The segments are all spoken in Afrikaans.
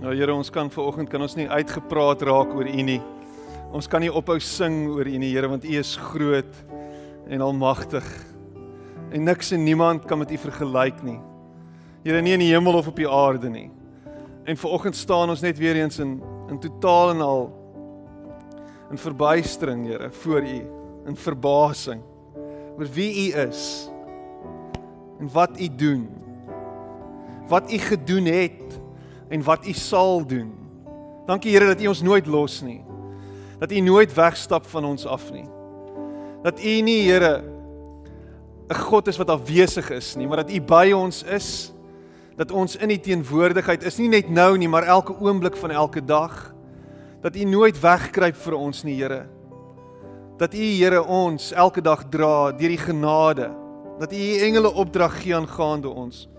Nou Here, ons kan vanoggend kan ons nie uitgepraat raak oor U nie. Ons kan nie ophou sing oor U nie, Here, want U is groot en almagtig. En niks en niemand kan met U vergelyk nie. Here, nie in die hemel of op die aarde nie. En vanoggend staan ons net weer eens in in totaal en al in verbuistering, Here, voor U, in verbasing oor wie U is en wat U doen. Wat U gedoen het en wat U sal doen. Dankie Here dat U ons nooit los nie. Dat U nooit wegstap van ons af nie. Dat U nie Here 'n God is wat afwesig is nie, maar dat U by ons is. Dat ons in U teenwoordigheid is, nie net nou nie, maar elke oomblik van elke dag. Dat U nooit wegkruip vir ons nie, Here. Dat U Here ons elke dag dra deur die genade. Dat U U engele opdrag gee aangaande ons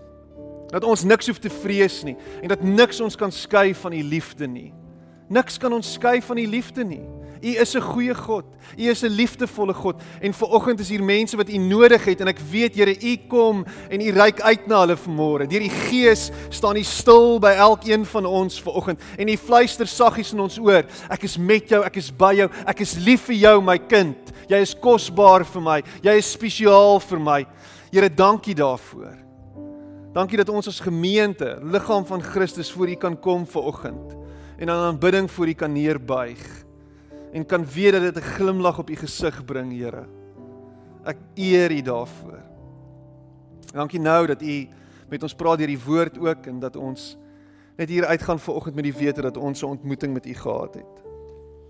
dat ons niks hoef te vrees nie en dat niks ons kan skei van u liefde nie. Niks kan ons skei van u liefde nie. U is 'n goeie God. U is 'n liefdevolle God en ver oggend is hier mense wat u nodig het en ek weet Here u kom en u reik uit na hulle vanmôre. Deur die Gees staan u stil by elkeen van ons ver oggend en u fluister saggies in ons oor. Ek is met jou, ek is by jou, ek is lief vir jou my kind. Jy is kosbaar vir my. Jy is spesiaal vir my. Here, dankie daarvoor. Dankie dat ons as gemeente, liggaam van Christus voor U kan kom ver oggend en aan aanbidding voor U kan neerbuig en kan weet dat dit 'n glimlag op U gesig bring, Here. Ek eer U daarvoor. Dankie nou dat U met ons praat deur die woord ook en dat ons net hier uitgaan ver oggend met die wete dat ons 'n ontmoeting met U gehad het.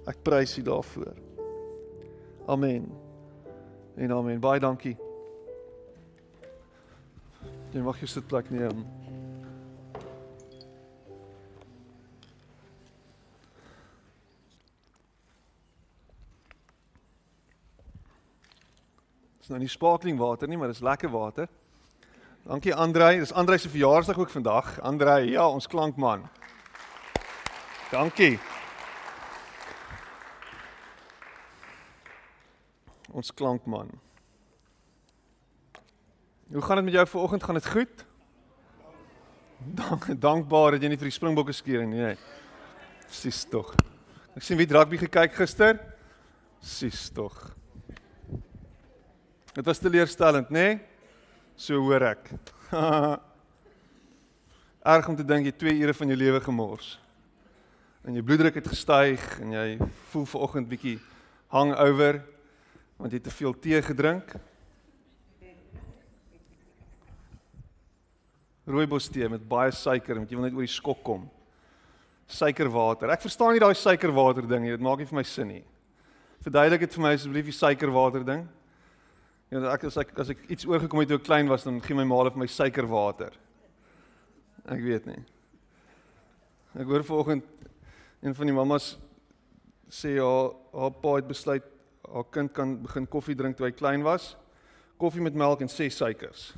Ek prys U daarvoor. Amen. En amen. Baie dankie. Jy mag jou sitplek neem. Dis nou nie sparkling water nie, maar dis lekker water. Dankie Andrei, dis Andrei se verjaarsdag ook vandag. Andrei, ja, ons klankman. Dankie. Ons klankman. Hoe gaan dit met jou vanoggend? Gaan dit goed? Dank dankbaar dat jy nie vir die Springbokke skeer nie. Nee. Sis tog. Ek sien wie rugby gekyk gister. Sis tog. Dit was teleurstellend, nê? Nee? So hoor ek. Erg om te dink jy 2 ure van jou lewe gemors. En jou bloeddruk het gestyg en jy voel vanoggend bietjie hangover want jy het te veel tee gedrink. Rooibos tee met baie suiker, want jy wil net oor die skok kom. Suikerwater. Ek verstaan nie daai suikerwater ding nie. Dit maak nie vir my sin nie. Verduidelik dit vir my asseblief die suikerwater ding. Ja, ek as ek as ek iets oorgekom het toe ek klein was, dan gee my ma vir my suikerwater. Ek weet nie. Ek hoor vanoggend een van die mammas sê haar haar pa het besluit haar kind kan begin koffie drink toe hy klein was. Koffie met melk en 6 suikers.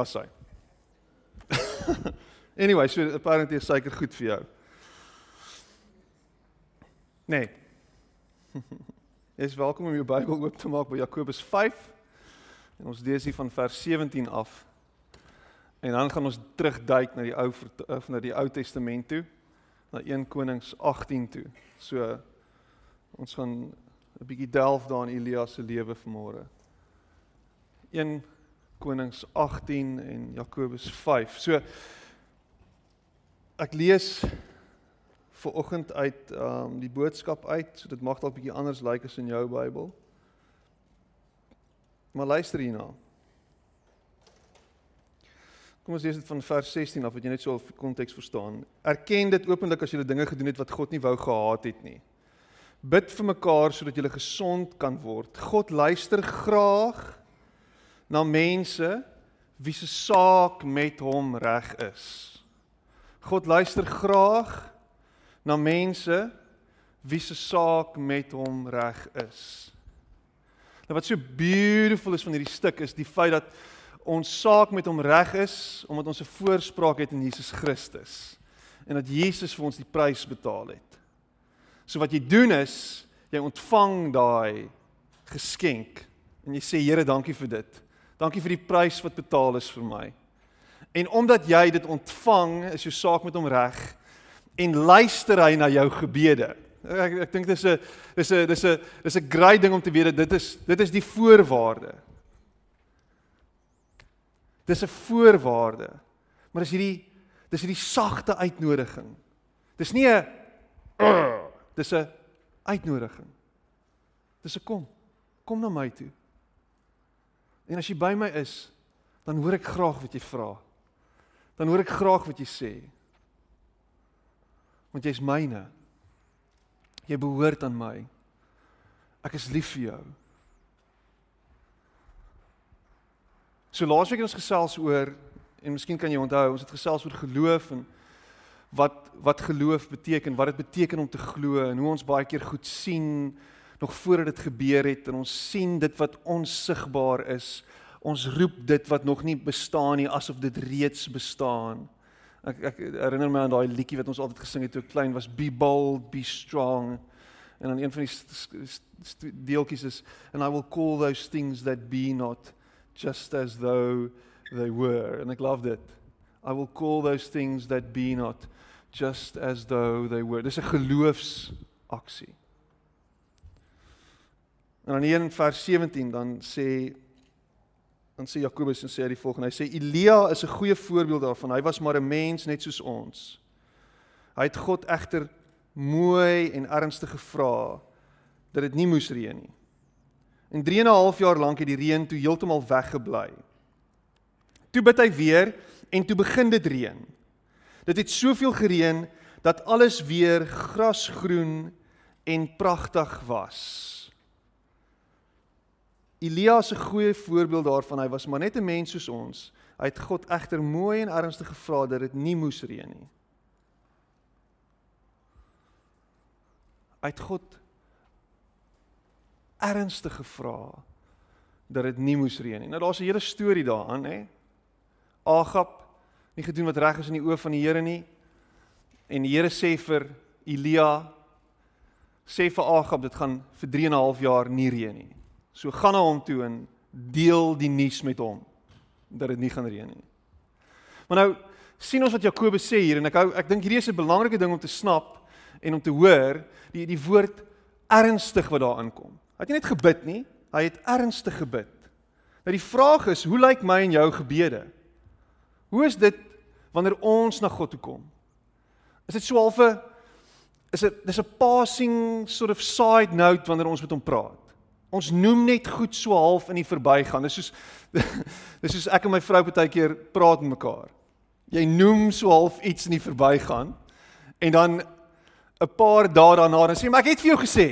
Was hy. anyway, so apparently is suiker goed vir jou. Nee. Jy is welkom om jou Bybel oop te maak by Jakobus 5. En ons lees hier van vers 17 af. En dan gaan ons terugduik na die ou of na die Ou Testament toe, na 1 Konings 18 toe. So ons gaan 'n bietjie delf daar in Elia se lewe vanmôre. 1 Konings 18 en Jakobus 5. So ek lees vir oggend uit um die boodskap uit. So dit mag dalk bietjie anders lyk like as in jou Bybel. Maar luister hierna. Kom ons lees dit van vers 16 af wat jy net so op konteks verstaan. Erken dit openlik as jy dinge gedoen het wat God nie wou gehad het nie. Bid vir mekaar sodat jy gesond kan word. God luister graag na mense wie se saak met hom reg is. God luister graag na mense wie se saak met hom reg is. Nou wat so beautiful is van hierdie stuk is die feit dat ons saak met hom reg is omdat ons 'n voorspraak het in Jesus Christus en dat Jesus vir ons die prys betaal het. So wat jy doen is jy ontvang daai geskenk en jy sê Here dankie vir dit. Dankie vir die prys wat betaal is vir my. En omdat jy dit ontvang, is jou saak met hom reg en luister hy na jou gebede. Ek ek dink dis 'n dis 'n dis 'n dis 'n great ding om te weet dit is dit is die voorwaarde. Dis 'n voorwaarde. Maar dis hierdie dis hierdie sagte uitnodiging. Dis nie 'n dis 'n uitnodiging. Dis 'n kom. Kom na my toe. En as jy by my is, dan hoor ek graag wat jy vra. Dan hoor ek graag wat jy sê. Want jy's myne. Jy behoort aan my. Ek is lief vir jou. So laasweek het ons gesels oor en miskien kan jy onthou, ons het gesels oor geloof en wat wat geloof beteken, wat dit beteken om te glo en hoe ons baie keer goed sien nog voordat dit gebeur het en ons sien dit wat onsigbaar is. Ons roep dit wat nog nie bestaan nie asof dit reeds bestaan. Ek ek herinner my aan daai liedjie wat ons altyd gesing het toe ek klein was, Be bold, be strong. En dan een van die deeltjies is and I will call those things that be not just as though they were. And ek love dit. I will call those things that be not just as though they were. Dis 'n geloofsaksie. En dan hier in vers 17 dan sê dan sê Jakobus en sê hy die volgende. Hy sê Elia is 'n goeie voorbeeld daarvan. Hy was maar 'n mens net soos ons. Hy het God egter mooi en ernstig gevra dat dit nie moes reën nie. En 3 en 'n half jaar lank het die reën toe heeltemal weggebly. Toe bid hy weer en toe begin dit reën. Dit het soveel gereën dat alles weer grasgroen en pragtig was. Elia is 'n goeie voorbeeld daarvan. Hy was maar net 'n mens soos ons. Hy het God egter mooi en ernstig gevra dat dit nie moes reën nie. Hy het God ernstig gevra dat dit nie moes reën nie. Nou daar's 'n hele storie daaraan, hè. Agab nie gedoen wat reg is in die oë van die Here nie. En die Here sê vir Elia sê vir Agab dit gaan vir 3 en 'n half jaar nie reën nie. So gaan na hom toe en deel die nuus met hom dat dit nie gaan reën nie. Maar nou sien ons wat Jakobus sê hier en ek hou ek dink hierdie is 'n belangrike ding om te snap en om te hoor die die woord ernstig wat daar aankom. Hy het nie net gebid nie, hy het ernstig gebid. Nou die vraag is, hoe lyk my en jou gebede? Hoe is dit wanneer ons na God toe kom? Is dit so half 'n is dit dis 'n passing sort of side note wanneer ons met hom praat? Ons noem net goed so half in die verbygaan. Dis soos dis soos ek en my vrou baie keer praat met mekaar. Jy noem so half iets in die verbygaan en dan 'n paar dae daarna dan sê maar ek het vir jou gesê.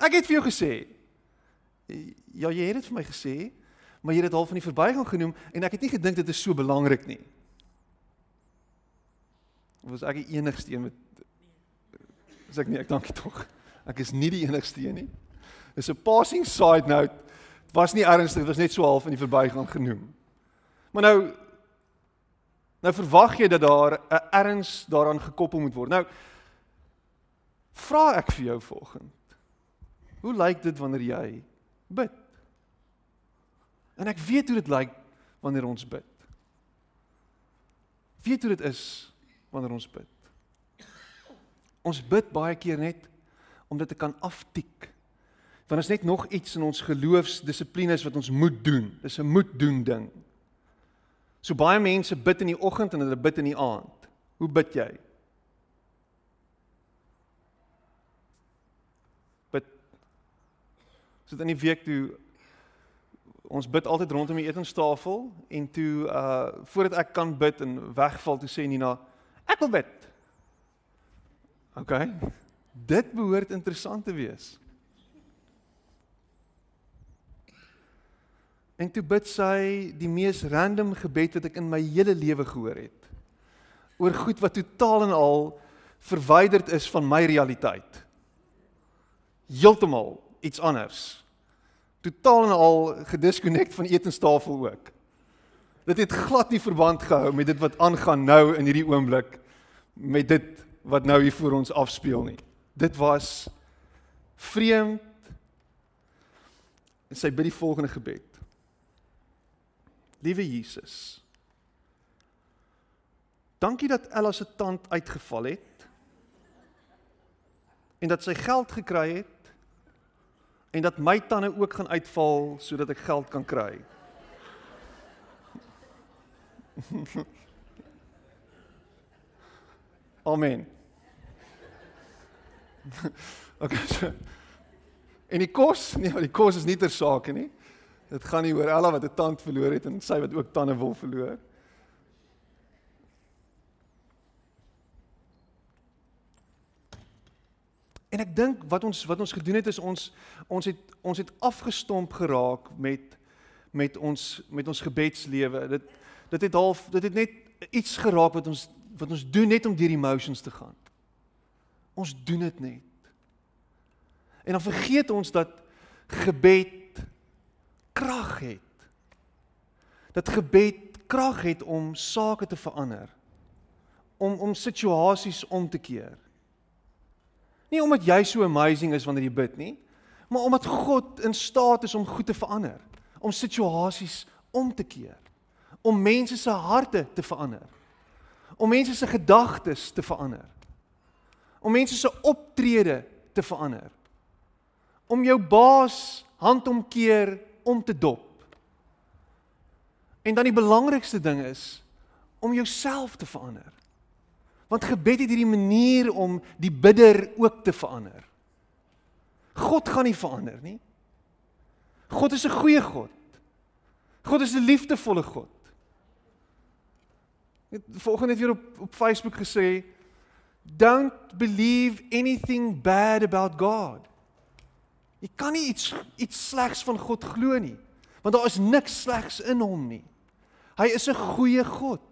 Ek het vir jou gesê. Ja, jy het dit vir my gesê, maar jy het dit half in die verbygaan genoem en ek het nie gedink dit is so belangrik nie. Was ek die enigste een met Sê ek nee, ek dankie tog. Ek is nie die enigste een nie. Dis 'n passing side note. Dit was nie ernstig, dit was net so half in die verbygaan genoem. Maar nou nou verwag jy dat daar 'n erns daaraan gekoppel moet word. Nou vra ek vir jou volgende. Hoe lyk dit wanneer jy bid? En ek weet hoe dit lyk wanneer ons bid. Weet hoe dit is wanneer ons bid. Ons bid baie keer net om dit te kan aftik Want is net nog iets in ons geloofsdissiplines wat ons moet doen. Dis 'n moet doen ding. So baie mense bid in die oggend en hulle bid in die aand. Hoe bid jy? Bid. Sit in die week toe ons bid altyd rondom die etenstafel en toe uh voordat ek kan bid en wegval toe sê Nina, ek wil bid. OK. Dit behoort interessant te wees. En toe bid sy die mees random gebed wat ek in my hele lewe gehoor het. Oor goed wat totaal en al verwyderd is van my realiteit. Heeltemal iets anders. Totaal en al gedisconnect van etenstafel ook. Dit het glad nie verband gehou met dit wat aangaan nou in hierdie oomblik met dit wat nou hier voor ons afspeel nie. Dit was vreemd. En sy bid die volgende gebed. Liewe Jesus, Dankie dat Ella se tand uitgeval het. En dat sy geld gekry het. En dat my tande ook gaan uitval sodat ek geld kan kry. Amen. Okay. So, en die kos, nee, die kos is nie ter sake nie. Dit gaan nie oor Ella wat 'n tand verloor het en sy wat ook tande wil verloor. En ek dink wat ons wat ons gedoen het is ons ons het ons het afgestomp geraak met met ons met ons gebedslewe. Dit dit het half dit het net iets geraak wat ons wat ons doen net om deur die emotions te gaan. Ons doen dit net. En dan vergeet ons dat gebed krag het. Dat gebed krag het om sake te verander. Om om situasies om te keer. Nie omdat jy so amazing is wanneer jy bid nie, maar omdat God in staat is om goed te verander, om situasies om te keer, om mense se harte te verander, om mense se gedagtes te verander, om mense se optrede te verander, om jou baas handomkeer om te dop. En dan die belangrikste ding is om jouself te verander. Want gebed het hierdie manier om die bidder ook te verander. God gaan nie verander nie. God is 'n goeie God. God is 'n liefdevolle God. Ek het volgende het weer op op Facebook gesê don't believe anything bad about God. Jy kan nie iets iets slegs van God glo nie, want daar is niks slegs in hom nie. Hy is 'n goeie God.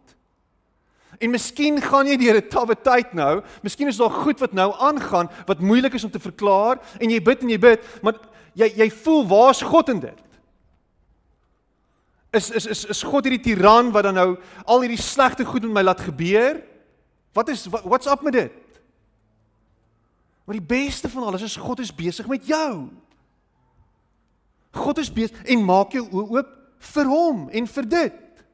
En miskien gaan jy deur 'n tawwe tyd nou. Miskien is daar goed wat nou aangaan wat moeilik is om te verklaar en jy bid en jy bid, maar jy jy voel waar's God in dit? Is is is is God hierdie tiran wat dan nou al hierdie slegte goed met my laat gebeur? Wat is what, what's up met dit? Maar die beste van alles is God is besig met jou. God is besig en maak jou oop vir hom en vir dit.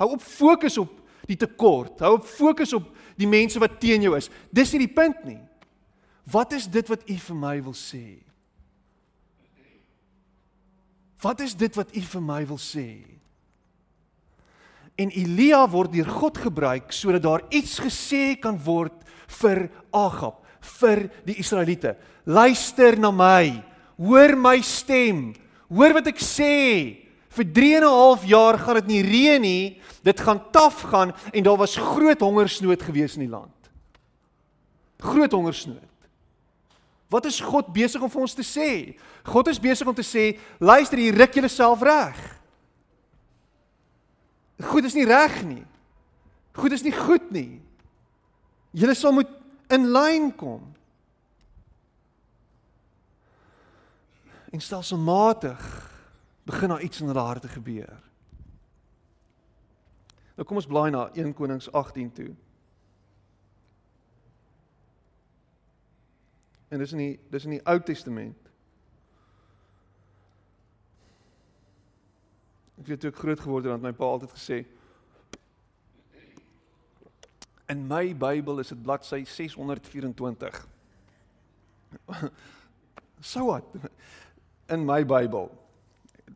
Hou op fokus op die tekort. Hou op fokus op die mense wat teen jou is. Dis nie die punt nie. Wat is dit wat u vir my wil sê? Wat is dit wat u vir my wil sê? En Elia word deur God gebruik sodat daar iets gesê kan word vir Agab, vir die Israeliete. Luister na my. Hoor my stem. Hoor wat ek sê. Vir 3 en 'n half jaar gaan dit nie reën nie. Dit gaan taaf gaan en daar was groot hongersnood gewees in die land. Groot hongersnood. Wat is God besig om vir ons te sê? God is besig om te sê, luister, hier ruk julleself reg. Goed is nie reg nie. Goed is nie goed nie. Julle sal moet in lyn kom. En stelselmatig begin daar iets in hulle harte gebeur. Nou kom ons blaai na 1 Konings 18 toe. En dis in die dis in die Ou Testament. Ek weet toe ek groot geword het, het my pa altyd gesê In my Bybel is dit bladsy 624. So wat? In my Bybel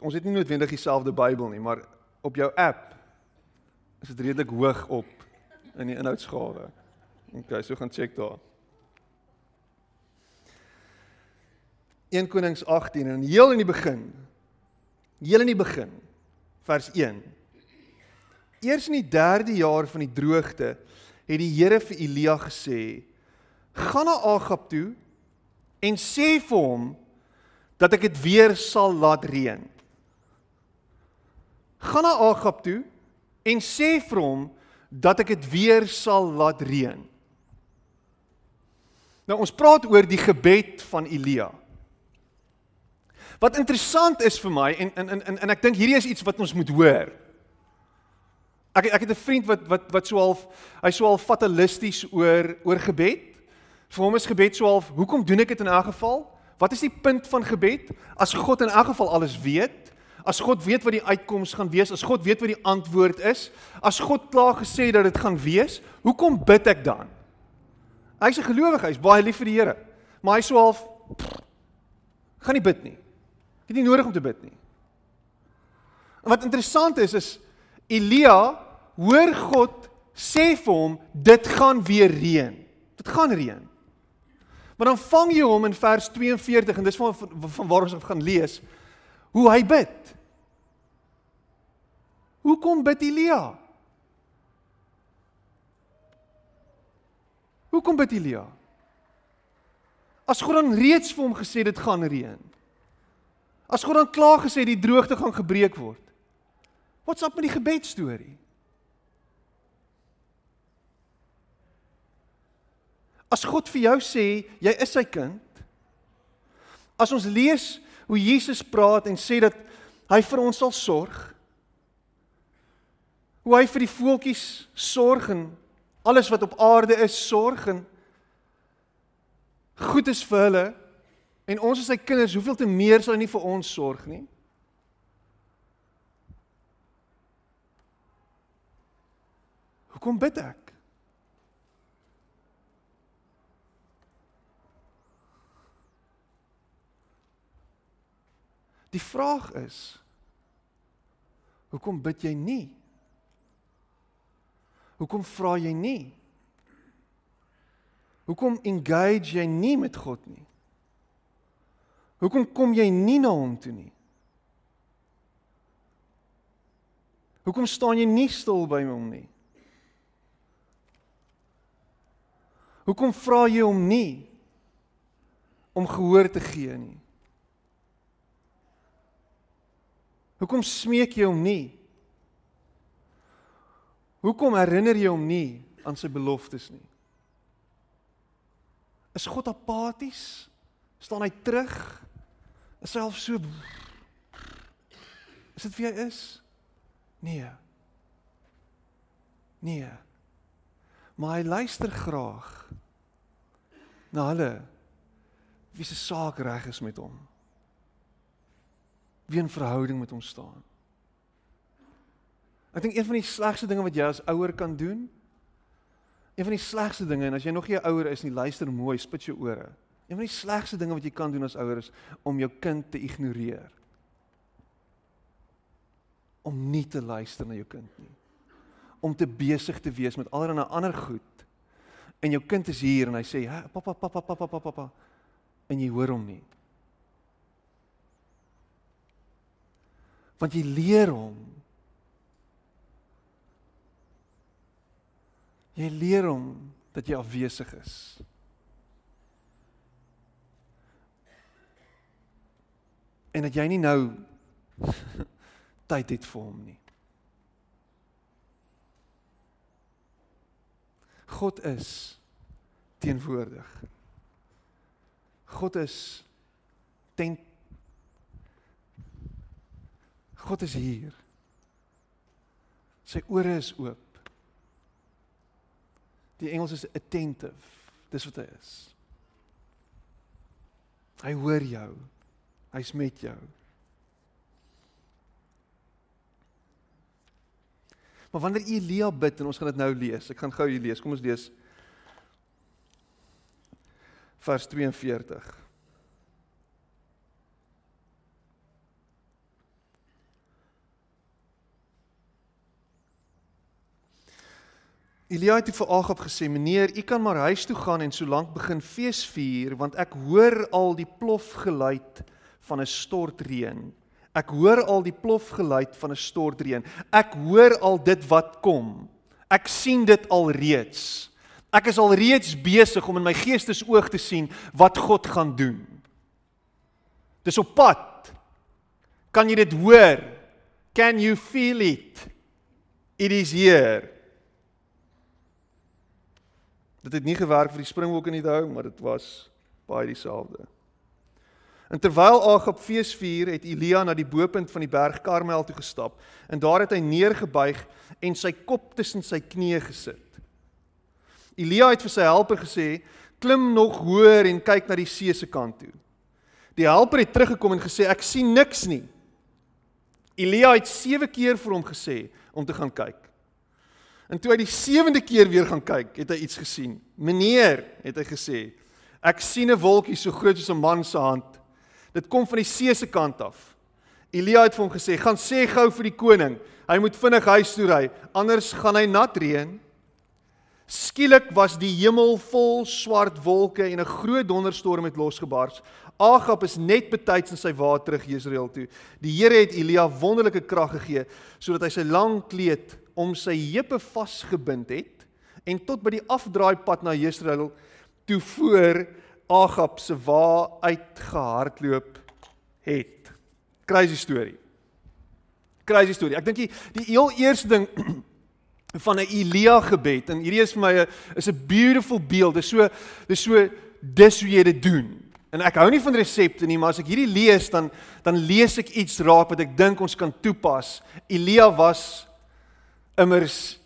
ons het nie noodwendig dieselfde Bybel nie, maar op jou app is dit redelik hoog op in die inhoudsgawe. OK, so gaan check daar. 1 Konings 18 en heel in die begin. Heel in die begin. Vers 1. Eers in die 3de jaar van die droogte het die Here vir Elia gesê: "Gaan na Agab toe en sê vir hom dat ek dit weer sal laat reën." gaan na Agab toe en sê vir hom dat ek dit weer sal laat reën. Nou ons praat oor die gebed van Elia. Wat interessant is vir my en en en en ek dink hierdie is iets wat ons moet hoor. Ek ek het 'n vriend wat wat wat so half hy so half fatalisties oor oor gebed. Vir hom is gebed so half, hoekom doen ek dit in elk geval? Wat is die punt van gebed as God in elk geval alles weet? As God weet wat die uitkoms gaan wees, as God weet wat die antwoord is, as God klaar gesê dat dit gaan wees, hoekom bid ek dan? Hy's 'n gelowige, hy's baie lief vir die Here, maar hy sou half gaan nie bid nie. Het nie nodig om te bid nie. En wat interessant is is Elia hoor God sê vir hom dit gaan weer reën. Dit gaan reën. Maar dan vang jy hom in vers 42 en dis van van waar ons gaan lees hoe hy bid. Hoekom bid Elia? Hoekom bid Elia? As God dan reeds vir hom gesê dit gaan reën. As God dan klaar gesê die droogte gaan gebreek word. Wat's op met die gebed As God vir jou sê jy is sy kind. As ons lees hoe Jesus praat en sê dat hy vir ons sal sorg. Hoe hy vir die voeltjies sorg en alles wat op aarde is sorg en goed is vir hulle en ons as sy kinders, hoeveel te meer sal hy nie vir ons sorg nie? Hoekom bid ek? Die vraag is hoekom bid jy nie? Hoekom vra jy nie? Hoekom engage jy nie met God nie? Hoekom kom jy nie na hom toe nie? Hoekom staan jy nie stil by hom nie? Hoekom vra jy hom nie om gehoor te gee nie? Hoekom smeek jy hom nie? Hoekom herinner jy hom nie aan sy beloftes nie? Is God apaties? Staan hy terug? Is hy half so Is dit wie hy is? Nee. Nee. Maar hy luister graag na hulle wie se saak reg is met hom wie in verhouding met hom staan. Ek dink een van die slegste dinge wat jy as ouer kan doen, een van die slegste dinge en as jy nog nie 'n ouer is nie, luister mooi, spit jou ore. Een van die slegste dinge wat jy kan doen as ouer is om jou kind te ignoreer. Om nie te luister na jou kind nie. Om te besig te wees met allerlei ander goed. En jou kind is hier en hy sê, "Ja, pappa, pappa, pappa, pappa, pappa." En jy hoor hom nie. Want jy leer hom. Jy leer hom dat jy afwesig is. En dat jy nie nou tyd het vir hom nie. God is teenwoordig. God is ten God is hier. Sy ore is oop. Die Engels is attentive. Dis wat hy is. Hy hoor jou. Hy's met jou. Maar wanneer Elia bid en ons gaan dit nou lees. Ek gaan gou hier lees. Kom ons lees vers 42. Elia het vir Agab gesê: "Meneer, u kan maar huis toe gaan en solank begin fees vier, want ek hoor al die plofgeluid van 'n stortreën. Ek hoor al die plofgeluid van 'n stortreën. Ek hoor al dit wat kom. Ek sien dit al reeds. Ek is al reeds besig om in my geestesoog te sien wat God gaan doen. Dis op pad. Kan jy dit hoor? Can you feel it? It is here." Dit het nie gewerk vir die springbokke nie daai, maar dit was baie dieselfde. En terwyl Agab fees vier, het Elia na die bopunt van die berg Karmel toe gestap en daar het hy neergebuig en sy kop tussen sy knieë gesit. Elia het vir sy helper gesê: "Klim nog hoër en kyk na die see se kant toe." Die helper het teruggekom en gesê: "Ek sien niks nie." Elia het 7 keer vir hom gesê om te gaan kyk. En toe hy die 7de keer weer gaan kyk, het hy iets gesien. "Meneer," het hy gesê, "ek sien 'n wolkie so groot soos 'n man se hand. Dit kom van die see se kant af." Elia het vir hom gesê: "Gaan sê gou vir die koning, hy moet vinnig huis toe ry, anders gaan hy nat reën." Skielik was die hemel vol swart wolke en 'n groot donderstorm het losgebars. Agab is net betyds in sy wa terug Jesreel toe. Die Here het Elia wonderlike krag gegee sodat hy sy lang kleed om sy heupe vasgebind het en tot by die afdraaipad na Jesreel toe voor Agab se wa uitgehardloop het. Crazy storie. Crazy storie. Ek dink die die heel eerste ding van 'n Elia gebed en hierdie is vir my 'n is 'n beautiful beeld. Dit is so dis so dis hoe jy dit doen. En ek hou nie van resepte nie, maar as ek hierdie lees dan dan lees ek iets raak wat ek dink ons kan toepas. Elia was immers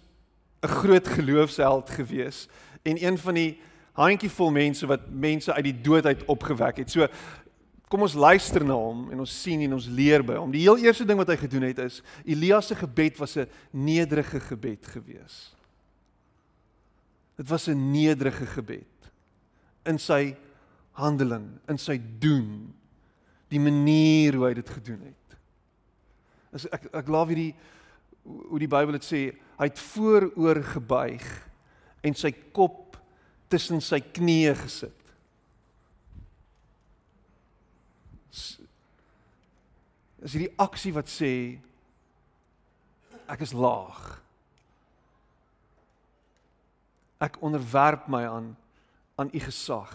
'n groot geloofsheld gewees en een van die handjievol mense wat mense uit die dood uit opgewek het. So Kom ons luister na hom en ons sien en ons leer by hom. Die heel eerste ding wat hy gedoen het is Elia se gebed was 'n nederige gebed gewees. Dit was 'n nederige gebed in sy handeling, in sy doen, die manier hoe hy dit gedoen het. As ek ek laaf hierdie hoe die Bybel dit sê, hy het vooroor gebuig en sy kop tussen sy knieë gesit. is hierdie aksie wat sê ek is laag. Ek onderwerp my aan aan u gesag.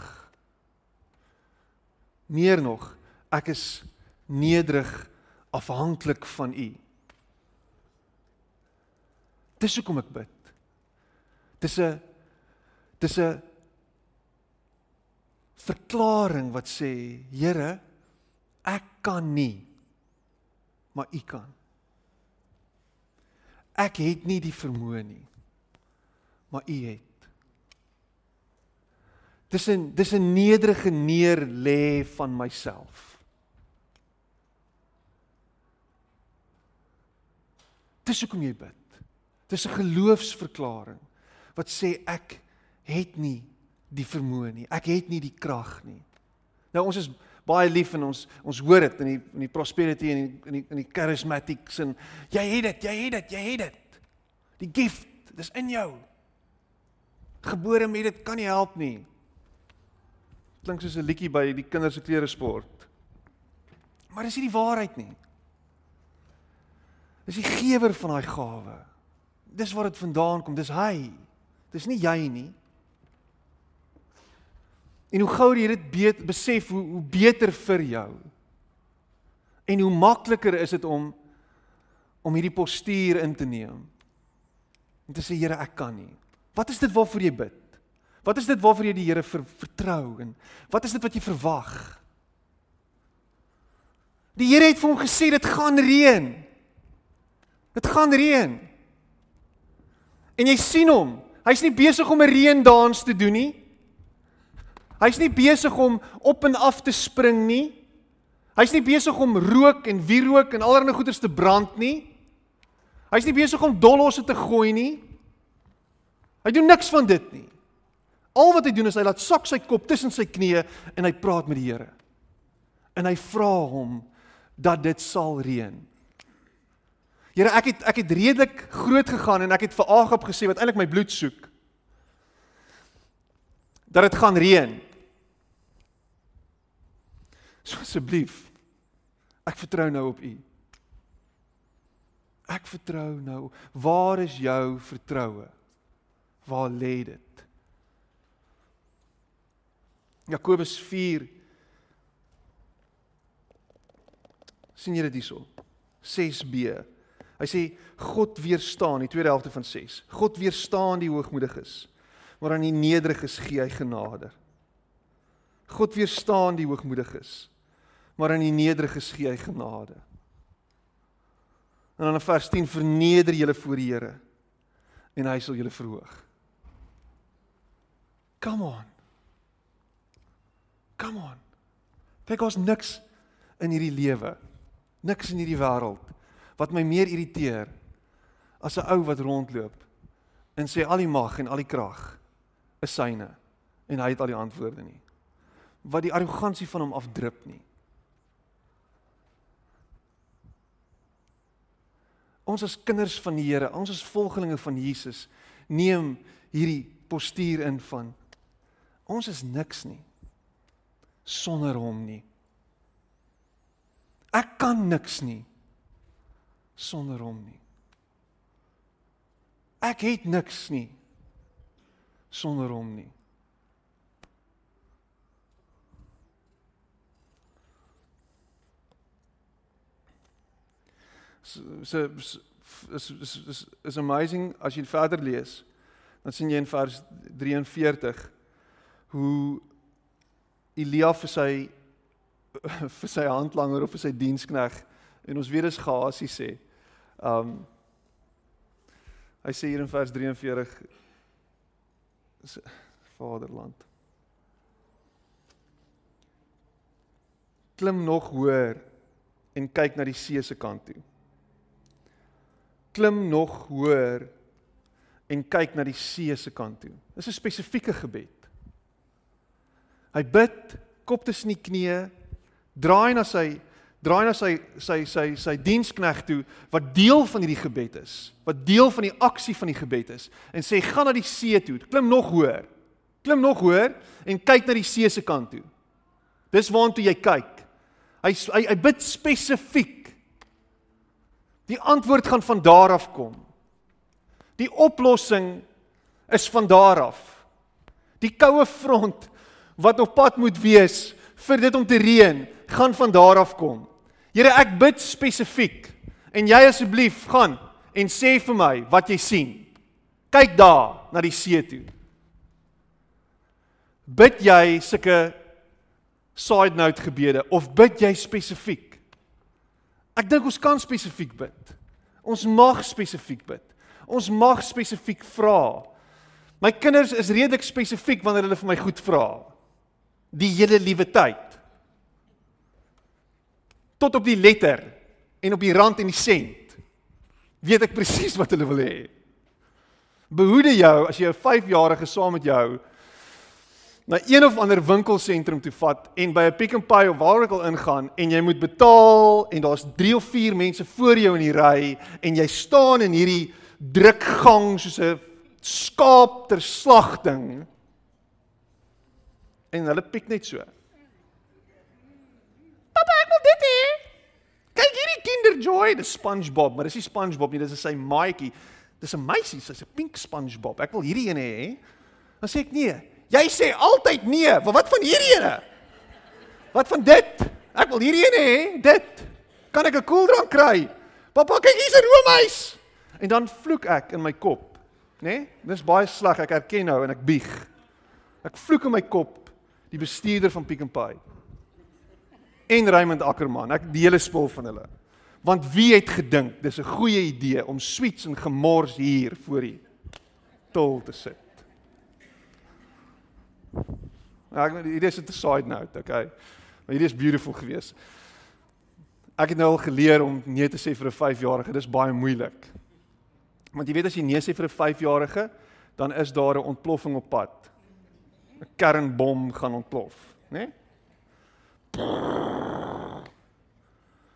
Meer nog, ek is nederig afhanklik van u. Dis hoekom ek bid. Dis 'n dis 'n verklaring wat sê, Here, ek kan nie maar u kan. Ek het nie die vermoë nie, maar u het. Dis 'n dis 'n nederige neer lê van myself. Dis hoekom jy bid. Dis 'n geloofsverklaring wat sê ek het nie die vermoë nie. Ek het nie die krag nie. Nou ons is baie lief en ons ons hoor dit in die in die prosperity en in die in die, in die charismatics en jy het dit, jy het dit, jy het dit. Die gift, dis in jou. Gebore met dit kan nie help nie. Klink soos 'n liedjie by die kinders se klere sport. Maar dis nie die waarheid nie. Dis die gewer van daai gawe. Dis waar dit vandaan kom, dis hy. Dis nie jy nie. En hoe gouer jy dit beet, besef hoe hoe beter vir jou. En hoe makliker is dit om om hierdie postuur in te neem. En te sê Here, ek kan nie. Wat is dit waarvoor jy bid? Wat is dit waarvoor jy die Here ver, vertrou en wat is dit wat jy verwag? Die Here het vir hom gesê dit gaan reën. Dit gaan reën. En jy sien hom. Hy's nie besig om 'n reendans te doen nie. Hy's nie besig om op en af te spring nie. Hy's nie besig om rook en wierook en allerlei goeders te brand nie. Hy's nie besig om dollosse te gooi nie. Hy doen niks van dit nie. Al wat hy doen is hy laat sak sy kop tussen sy knieë en hy praat met die Here. En hy vra hom dat dit sal reën. Here, ek het ek het redelik groot gegaan en ek het vir Agab gesê wat eintlik my bloed soek. Dat dit gaan reën. So asseblief. Ek vertrou nou op U. Ek vertrou nou. Waar is jou vertroue? Waar lê dit? Jakobus 4 sien jy dit hierso? 6b. Hy sê God weerstaan die tweede helfte van 6. God weerstaan die hoogmoediges, maar aan die nederiges gee hy genade. God weerstaan die hoogmoediges, maar aan die nederiges gee hy genade. En dan in vers 10 verneder julle voor die Here en hy sal julle verhoog. Come on. Come on. Kyk ons niks in hierdie lewe, niks in hierdie wêreld wat my meer irriteer as 'n ou wat rondloop en sê al die mag en al die krag is syne en hy het al die antwoorde nie. Wat die arrogansie van hom afdrup nie. Ons as kinders van die Here, ons as volgelinge van Jesus, neem hierdie postuur in van ons is niks nie sonder hom nie. Ek kan niks nie sonder hom nie. Ek het niks nie sonder hom nie. So so is is is is amazing as jy verder lees. Dan sien jy in vers 43 hoe Elia vir sy vir sy handlanger of vir sy dienskneg en ons weet dis Gehasie sê. Um hy sê hier in vers 43 Vaderland. Klim nog hoër en kyk na die see se kant toe. Klim nog hoër en kyk na die see se kant toe. Dis 'n spesifieke gebed. Hy bid, kop tussen die knieë, draai na sy draai na sy sy sy sy dienskneg toe wat deel van hierdie gebed is, wat deel van die aksie van die gebed is en sê gaan na die see toe, klim nog hoër. Klim nog hoër en kyk na die see se kant toe. Dis waartoe jy kyk. Hy hy, hy bid spesifiek. Die antwoord gaan van daar af kom. Die oplossing is van daar af. Die koue front wat op pad moet wees vir dit om te reën, gaan van daar af kom. Here, ek bid spesifiek en jy asseblief gaan en sê vir my wat jy sien. Kyk daar na die see toe. Bid jy sulke side note gebede of bid jy spesifiek? Ek dink ons kan spesifiek bid. Ons mag spesifiek bid. Ons mag spesifiek vra. My kinders is redelik spesifiek wanneer hulle vir my goed vra. Die hele liewe tyd. Tot op die letter en op die rand en die sent. Weet ek presies wat hulle wil hê. Behoede jou as jy 'n 5-jarige saam met jou na een of ander winkelsentrum toe vat en by 'n Pick n Pay of waar ook al ingaan en jy moet betaal en daar's 3 of 4 mense voor jou in die ry en jy staan in hierdie drukgang soos 'n skaap ter slagting en hulle piek net so. Papa, ek wil dit hê. Kyk hierdie Kinderjoy, dis SpongeBob, maar dis nie SpongeBob nie, dis sy maatjie. Dis 'n meisie, sy's 'n pink SpongeBob. Ek wil hierdie een hê. Dan sê ek nee. Jy sê altyd nee. Wat van hierdie ene? Wat van dit? Ek wil hierdie ene hê, dit. Kan ek 'n koeldrank kry? Pappa, kyk hier's 'n roomys. En dan vloek ek in my kop, né? Nee? Dis baie sleg, ek erken nou en ek bieg. Ek vloek in my kop die bestuurder van Pick n Pay. En Raymond Ackerman, ek die hele spul van hulle. Want wie het gedink dis 'n goeie idee om sweets en gemors hier voor die tol te sit? Ja, ek hierdie is 'n side note, okay. Maar hierdie is beautiful geweest. Ek het nou al geleer om nee te sê vir 'n 5-jarige. Dis baie moeilik. Want jy weet as jy nee sê vir 'n 5-jarige, dan is daar 'n ontploffing op pad. 'n Kernbom gaan ontplof, né? Nee?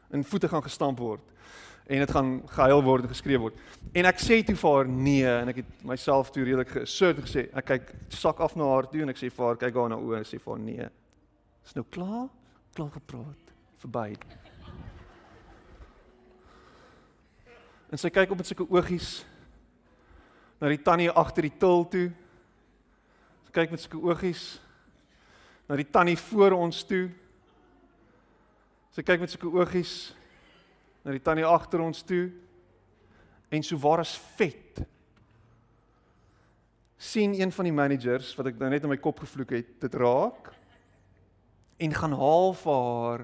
En voete gaan gestamp word en dit gaan gehuil word en geskreeu word. En ek sê toe vir haar nee en ek het myself toe redelik geassert gesê. Ek kyk sak af na haar toe en ek sê vir haar kyk haar na oë en sê vir haar nee. Is nou klaar? Klaar gepraat. Verby. En sy kyk op met sulke oogies na die tannie agter die til toe. Sy kyk met sulke oogies na die tannie voor ons toe. Sy kyk met sulke oogies na die tannie agter ons toe. En so waar is vet. sien een van die managers wat ek nou net in my kop gevloek het, dit raak en gaan haal vir haar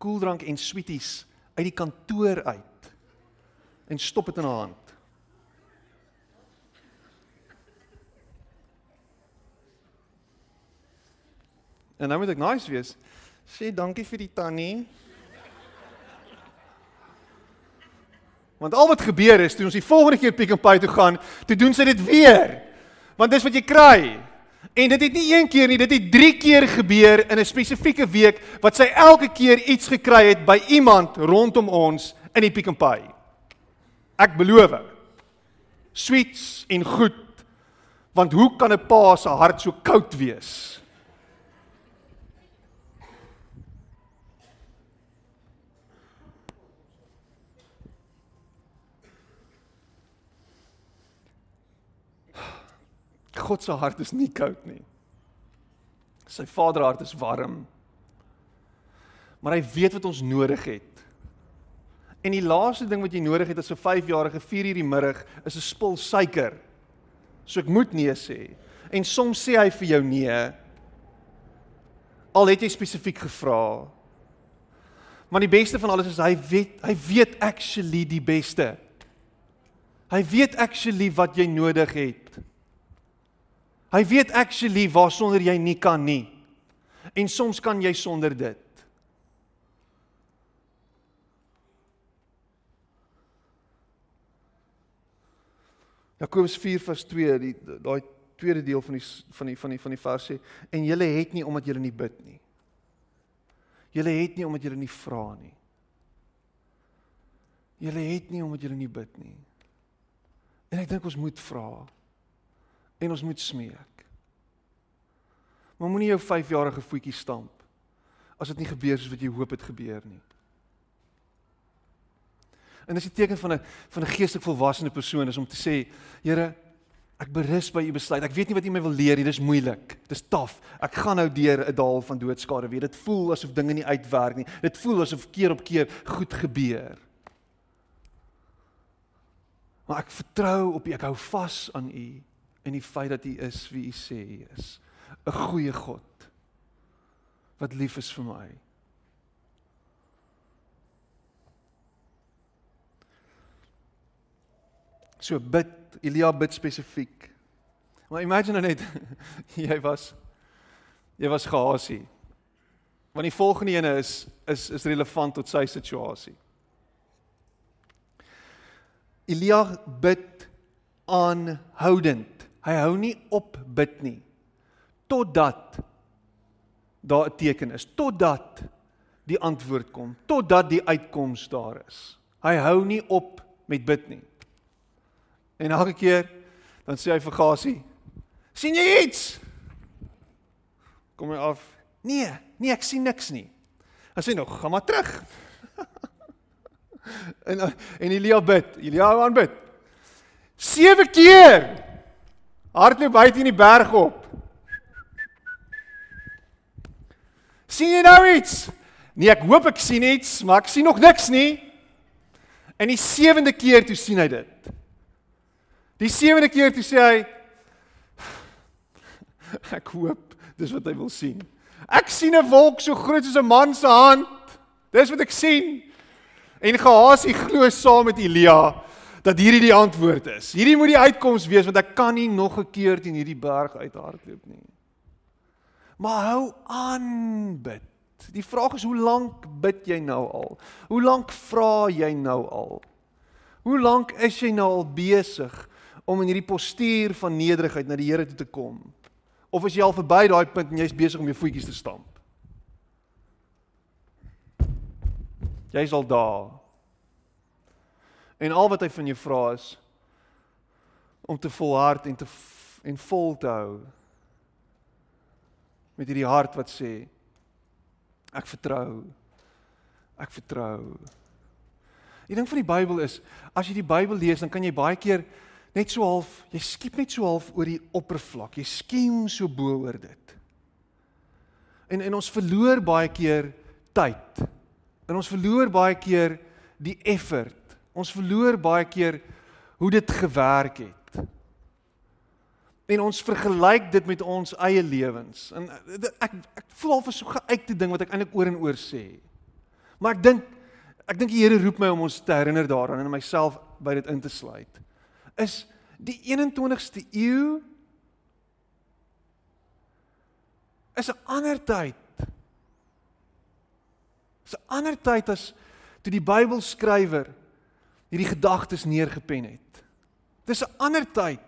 koeldrank en sweeties uit die kantoor uit en stop dit in haar hand. En nou moet ek nice wees. Sê dankie vir die tannie. Want al wat gebeur is toe ons die volgende keer Pick n Pay toe gaan, toe doen sy dit weer. Want dis wat jy kry. En dit het nie een keer nie, dit het 3 keer gebeur in 'n spesifieke week wat sy elke keer iets gekry het by iemand rondom ons in die Pick n Pay. Ek beloof. Sweets en goed. Want hoe kan 'n pa se hart so koud wees? God se hart is nie koud nie. Sy vaderhart is warm. Maar hy weet wat ons nodig het. En die laaste ding wat jy nodig het as 'n 5-jarige 4 uur die middag is 'n spul suiker. So ek moet nee sê. En soms sê hy vir jou nee. Al het jy spesifiek gevra. Maar die beste van alles is hy weet hy weet actually die beste. Hy weet actually wat jy nodig het. Hy weet actually waarsonder jy nie kan nie. En soms kan jy sonder dit. Jakobus 4:2 die daai tweede deel van die van die van die van die vers sê en julle het nie omdat julle nie bid nie. Julle het nie omdat julle nie vra nie. Julle het nie omdat julle nie bid nie. En ek dink ons moet vra en ons moet smeek. Maar moenie jou 5-jarige voetjie stamp as dit nie gebeur soos wat jy hoop dit gebeur nie. En dis 'n teken van 'n van 'n geestelik volwasse persoon is om te sê, Here, ek berus by u besluit. Ek weet nie wat u my wil leer nie. Dis moeilik. Dis taaf. Ek gaan nou deur 'n dal van doodskade weer. Dit voel asof dinge nie uitwerk nie. Dit voel asof keer op keer goed gebeur. Maar ek vertrou op u. Ek hou vas aan u en die feit dat U is wie U sê U is. 'n Goeie God wat lief is vir my. So bid, Elia bid spesifiek. Maar imagine net jy was jy was gehasie. Want die volgende ene is is is relevant tot sy situasie. Elia bid aanhoudend. Hy hou nie op bid nie totdat daar 'n teken is, totdat die antwoord kom, totdat die uitkoms daar is. Hy hou nie op met bid nie. En elke keer dan sê hy vir Gasie: "Sien jy iets?" Kom hy af: "Nee, nee, ek sien niks nie." Hy sê nog: "Gaan maar terug." en en Elia bid, Elia aan bid. 7 keer hardloop uit in die berg op. sien jy nou iets? Nee, ek hoop ek sien iets, maar ek sien nog niks nie. En die sewende keer toe sien hy dit. Die sewende keer toe sê hy ek hoop dis wat hy wil sien. Ek sien 'n wolk so groot soos 'n man se hand. Dis wat ek sien. En Gehasie glo saam met Elia dat hierdie die antwoord is. Hierdie moet die uitkoms wees want ek kan nie nog 'n keer teen hierdie berg uithardloop nie. Maar hou aan bid. Die vraag is hoe lank bid jy nou al? Hoe lank vra jy nou al? Hoe lank is jy nou al besig om in hierdie postuur van nederigheid na die Here toe te kom? Of is jy al verby daai punt en jy's besig om jou voetjies te stamp? Jy's al daar. En al wat hy van jou vra is om te volhard en te en vol te hou met hierdie hart wat sê ek vertrou ek vertrou. Die ding van die Bybel is as jy die Bybel lees dan kan jy baie keer net so half jy skiep net so half oor die oppervlak. Jy skiem so bo oor dit. En en ons verloor baie keer tyd. En ons verloor baie keer die effort Ons verloor baie keer hoe dit gewerk het. En ons vergelyk dit met ons eie lewens. En eh, ek ek voel al vir so 'n geuite ding wat ek eintlik oor en oor sê. Maar ek dink ek dink die Here roep my om ons te herinner daaraan en myself by dit in te sluit. Is die 21ste eeu is 'n ander tyd. Is 'n ander tyd as toe die Bybelskrywer hierdie gedagtes neergepen het. Dis 'n ander tyd.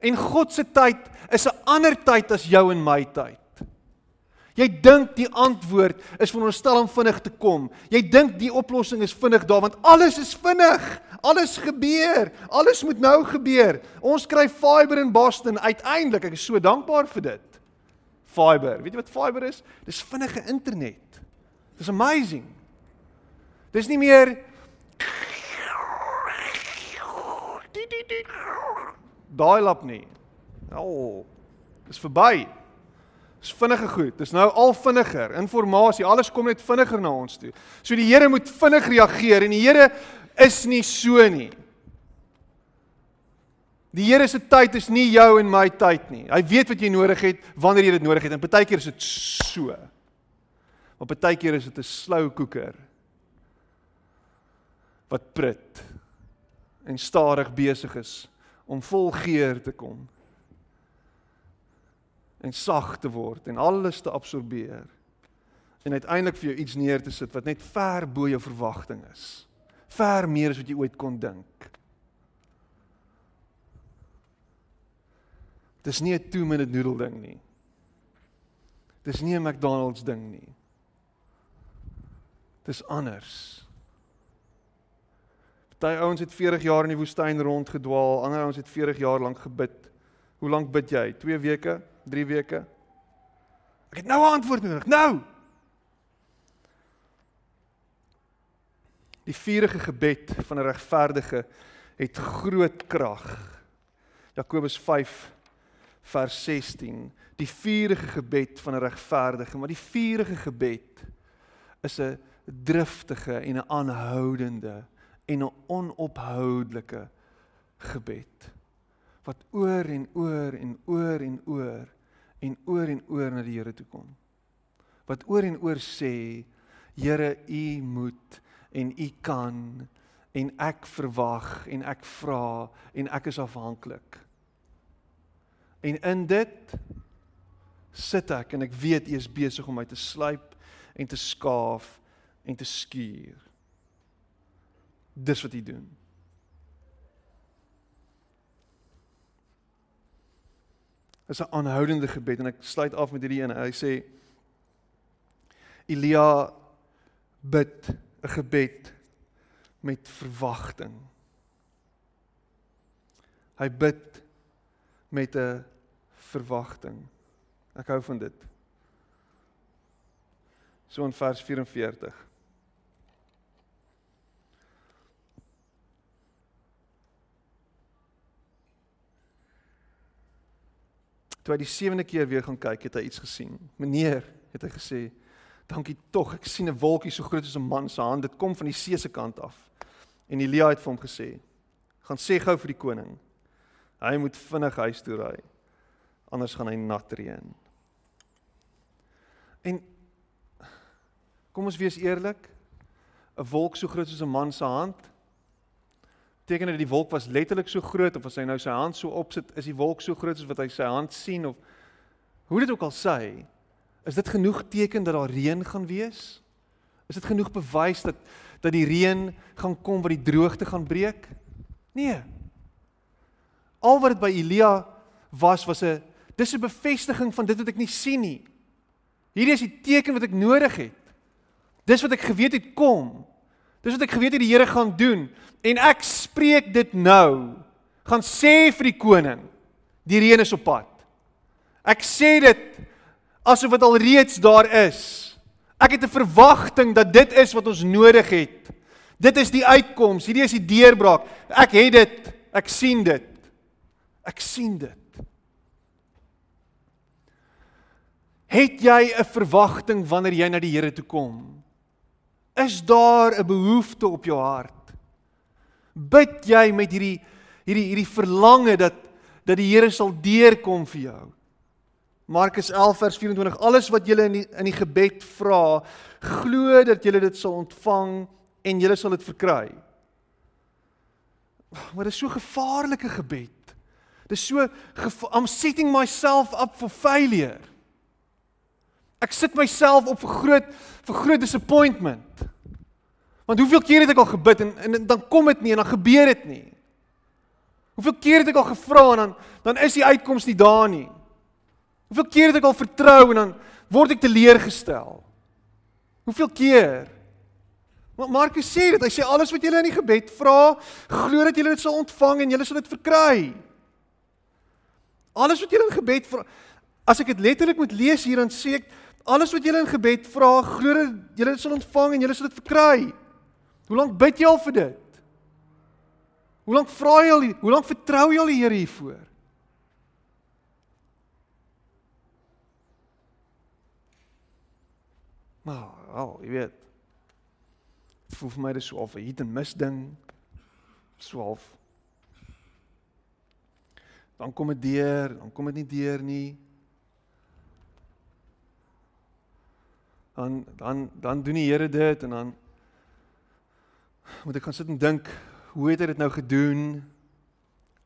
En God se tyd is 'n ander tyd as jou en my tyd. Jy dink die antwoord is veronderstel om vinnig te kom. Jy dink die oplossing is vinnig daar want alles is vinnig. Alles gebeur. Alles moet nou gebeur. Ons kry fiber in Boston uiteindelik. Ek is so dankbaar vir dit. Fiber. Weet jy wat fiber is? Dis vinnige internet. Dis amazing. Dis nie meer daai lap nie. Al oh, dis verby. Dis vinnige goed. Dis nou al vinniger. Informasie, alles kom net vinniger na ons toe. So die Here moet vinnig reageer en die Here is nie so nie. Die Here se tyd is nie jou en my tyd nie. Hy weet wat jy nodig het wanneer jy dit nodig het. En partykeer is dit so. Maar partykeer is dit 'n slou koeker wat prit en stadig besig is om vol geur te kom en sag te word en alles te absorbeer en uiteindelik vir jou iets neer te sit wat net ver bo jou verwagting is. Ver meer as wat jy ooit kon dink. Dis nie 'n 2 minute noodle ding nie. Dis nie 'n McDonald's ding nie. Dis anders. Party ouens het 40 jaar in die woestyn rondgedwaal, ander ouens het 40 jaar lank gebid. Hoe lank bid jy? 2 weke? 3 weke. Ek het nou 'n antwoord nodig. Nou. Die vurige gebed van 'n regverdige het groot krag. Jakobus 5 vers 16. Die vurige gebed van 'n regverdige, maar die vurige gebed is 'n driftige en 'n aanhoudende en 'n onophoudelike gebed wat oor en oor en oor en oor en oor en oor na die Here toe kom. Wat oor en oor sê, Here, U moet en U kan en ek verwag en ek vra en ek is afhanklik. En in dit sit ek en ek weet U is besig om my te slyp en te skaaf en te skuur. Dis wat U doen. is 'n aanhoudende gebed en ek sluit af met hierdie een. Hy sê Elia bid 'n gebed met verwagting. Hy bid met 'n verwagting. Ek hou van dit. So in vers 44. Toe hy die sewende keer weer gaan kyk, het hy iets gesien. Meneer, het hy gesê, "Dankie tog, ek sien 'n wolkie so groot soos 'n man se hand. Dit kom van die see se kant af." En Elia het vir hom gesê, "Gaan sê gou vir die koning, hy moet vinnig huis toe ry, anders gaan hy nat reën." En kom ons wees eerlik, 'n wolk so groot soos 'n man se hand beteken dit die wolk was letterlik so groot of as hy nou sy hand so opsit, is die wolk so groot as wat hy sy hand sien of hoe dit ook al sê, is dit genoeg teken dat daar reën gaan wees? Is dit genoeg bewys dat dat die reën gaan kom wat die droogte gaan breek? Nee. Al wat dit by Elia was was 'n dis 'n bevestiging van dit wat ek nie sien nie. Hierdie is die teken wat ek nodig het. Dis wat ek geweet het kom. Dis wat ek geweet het die Here gaan doen en ek spreek dit nou. Gaan sê vir die koning, die reën is op pad. Ek sê dit asof dit al reeds daar is. Ek het 'n verwagting dat dit is wat ons nodig het. Dit is die uitkoms, hierdie is die deurbraak. Ek het dit, ek sien dit. Ek sien dit. Het jy 'n verwagting wanneer jy na die Here toe kom? Is daar 'n behoefte op jou hart? Bid jy met hierdie hierdie hierdie verlange dat dat die Here sal deurkom vir jou? Markus 11 vers 24 Alles wat julle in die in die gebed vra, glo dat julle dit sal ontvang en julle sal dit verkry. Maar dit is so gevaarlike gebed. Dit is so I'm setting myself up for failure. Ek sit myself op vir groot vir groot disappointment. Want hoeveel keer het ek al gebid en, en dan kom dit nie en dan gebeur dit nie. Hoeveel keer het ek al gevra en dan dan is die uitkoms nie daar nie. Hoeveel keer het ek al vertrou en dan word ek teleurgestel. Hoeveel keer? Maar Markus sê dit, hy sê alles wat julle in die gebed vra, glo dat julle dit sal ontvang en julle sal dit verkry. Alles wat julle in gebed vra, as ek dit letterlik moet lees hier dan sê ek alles wat julle in gebed vra, glo dat julle dit sal ontvang en julle sal dit verkry. Hoe lank bid jy al vir dit? Hoe lank vra jy al? Hoe lank vertrou jy al die Here hiervoor? Maar, al, oh, jy weet. Voel vir my dis so of 'n hit en mis ding. Swaalf. Dan kom dit deur, dan kom dit nie deur nie. Dan dan dan doen die Here dit en dan moet ek gaan sit en dink, hoe het hy dit nou gedoen?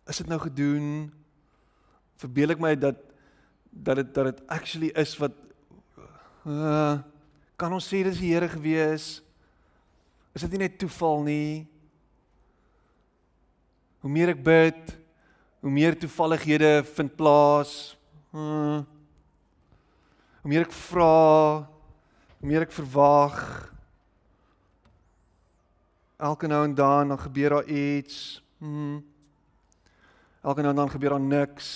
Is dit nou gedoen? Verbeel ek my dat dat dit dat dit actually is wat uh Kan ons sê dis die Here gewees? Is dit nie net toeval nie? Hoe meer ek bid, hoe meer toevallighede vind plaas. Hmm. Hoe meer ek vra, hoe meer ek verwag. Elke nou en dan dan gebeur daar iets. Hmm. Elke nou en dan gebeur daar niks.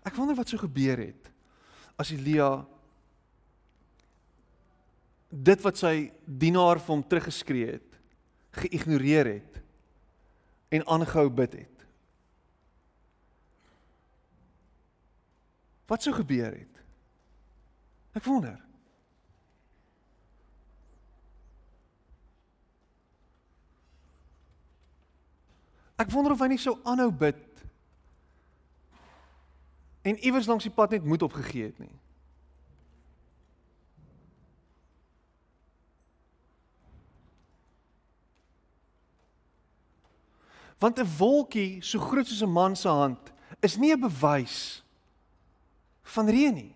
Ek wonder wat sou gebeur het as Elia dit wat sy dienaar vir hom teruggeskree het, geïgnoreer het en aangehou bid het. Wat sou gebeur het? Ek wonder. Ek wonder of hy nie sou aanhou bid en iewers langs die pad net moed opgegee het nie. Want 'n wolkie so groot soos 'n man se hand is nie 'n bewys van reën nie.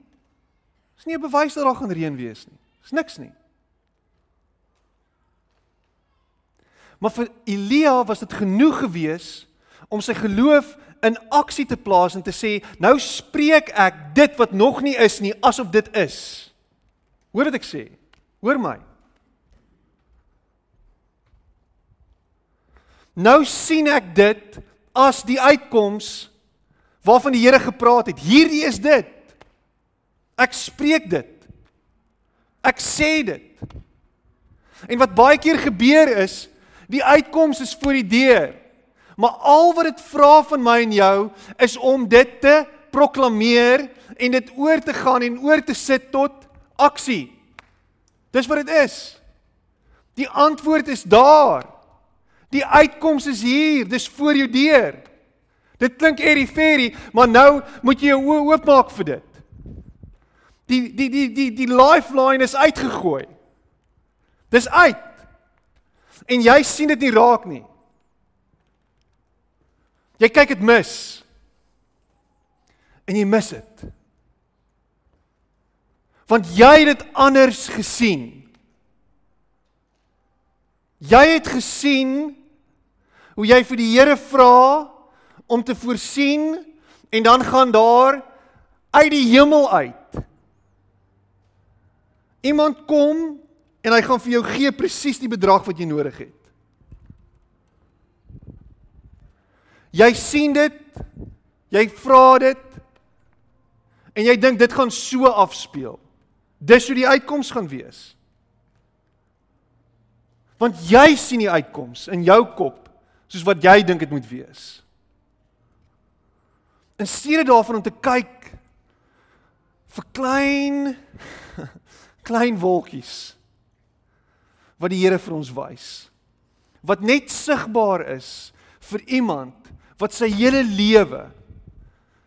Dis nie 'n bewys dat daar gaan reën wees nie. Dis niks nie. Maar vir Elia was dit genoeg geweest om sy geloof in aksie te plaas en te sê nou spreek ek dit wat nog nie is nie asof dit is. Hoor wat ek sê? Hoor my. Nou sien ek dit as die uitkoms waarvan die Here gepraat het. Hierdie is dit. Ek spreek dit. Ek sê dit. En wat baie keer gebeur is, die uitkoms is voor die deur. Maar al wat dit vra van my en jou is om dit te proklameer en dit oor te gaan en oor te sit tot aksie. Dis wat dit is. Die antwoord is daar. Die uitkoms is hier, dis voor jou deur. Dit klink fairy, maar nou moet jy jou oë oopmaak vir dit. Die die die die die lifeline is uitgegooi. Dis uit. En jy sien dit nie raak nie. Jy kyk dit mis. En jy mis dit. Want jy het dit anders gesien. Jy het gesien hoe jy vir die Here vra om te voorsien en dan gaan daar uit die hemel uit iemand kom en hy gaan vir jou gee presies die bedrag wat jy nodig het. Jy sien dit. Jy vra dit. En jy dink dit gaan so afspeel. Dis hoe die uitkoms gaan wees. Want jy sien die uitkoms in jou kop soos wat jy dink dit moet wees. En steede daarvan om te kyk vir klein klein wolkies wat die Here vir ons wys. Wat net sigbaar is vir iemand wat sy hele lewe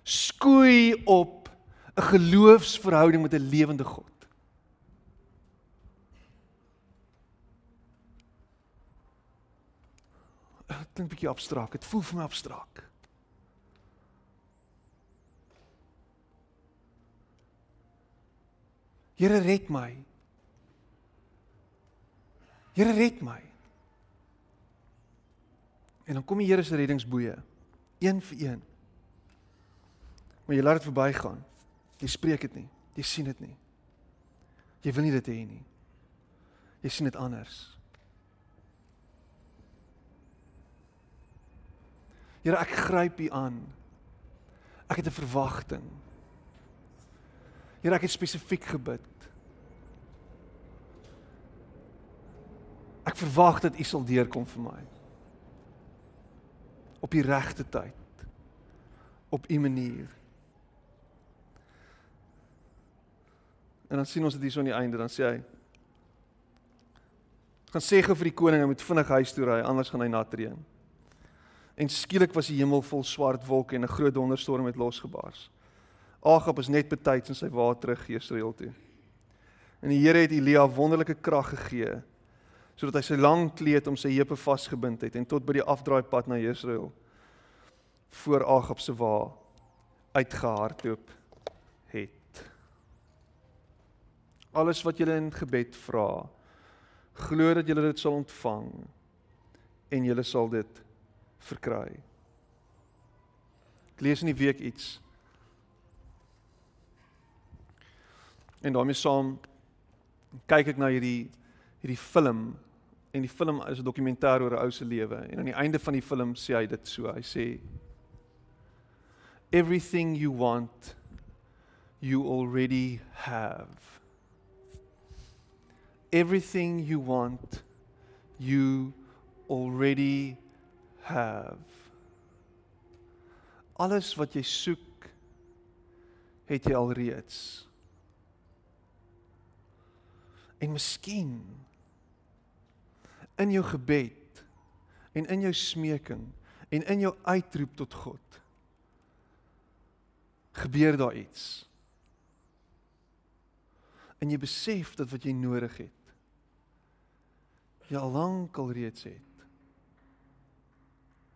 skoei op 'n geloofsverhouding met 'n lewende God. Eh, dit klink bietjie abstrakt. Dit voel vir my abstrakt. Here red my. Here red my. En dan kom die Here se reddingsboë, een vir een. Maar jy laat dit verbygaan. Jy spreek dit nie. Jy sien dit nie. Jy wil nie dit hê nie. Jy sien dit anders. Here, ek gryp U aan. Ek het 'n verwagting. Here, ek het spesifiek gebid. Ek verwag dat U sal deurkom vir my. Op die regte tyd. Op U manier. En dan sien ons dit hier so aan die einde, dan sê hy gaan sê vir die koning hy moet vinnig huis toe ry, anders gaan hy nat reën. En skielik was die hemel vol swart wolke en 'n groot donderstorm het losgebars. Agab is net betyds in sy wa terug Jesreel toe. En die Here het Elia wonderlike krag gegee sodat hy sy lang kleed om sy heupe vasgebind het en tot by die afdraaipad na Jesreel voor Agab se wa uitgehardloop het. Alles wat jy in gebed vra, glo dat jy dit sal ontvang en jy sal dit verkry. Ek lees in die week iets. En daarmee saam kyk ek na hierdie hierdie film en die film is 'n dokumentêr oor 'n ou se lewe en aan die einde van die film sê hy dit so. Hy sê everything you want you already have. Everything you want you already have. Alles wat jy soek het jy alreeds. En miskien in jou gebed en in jou smeking en in jou uitroep tot God gebeur daar iets. En jy besef dat wat jy nodig het jy al lank al reeds het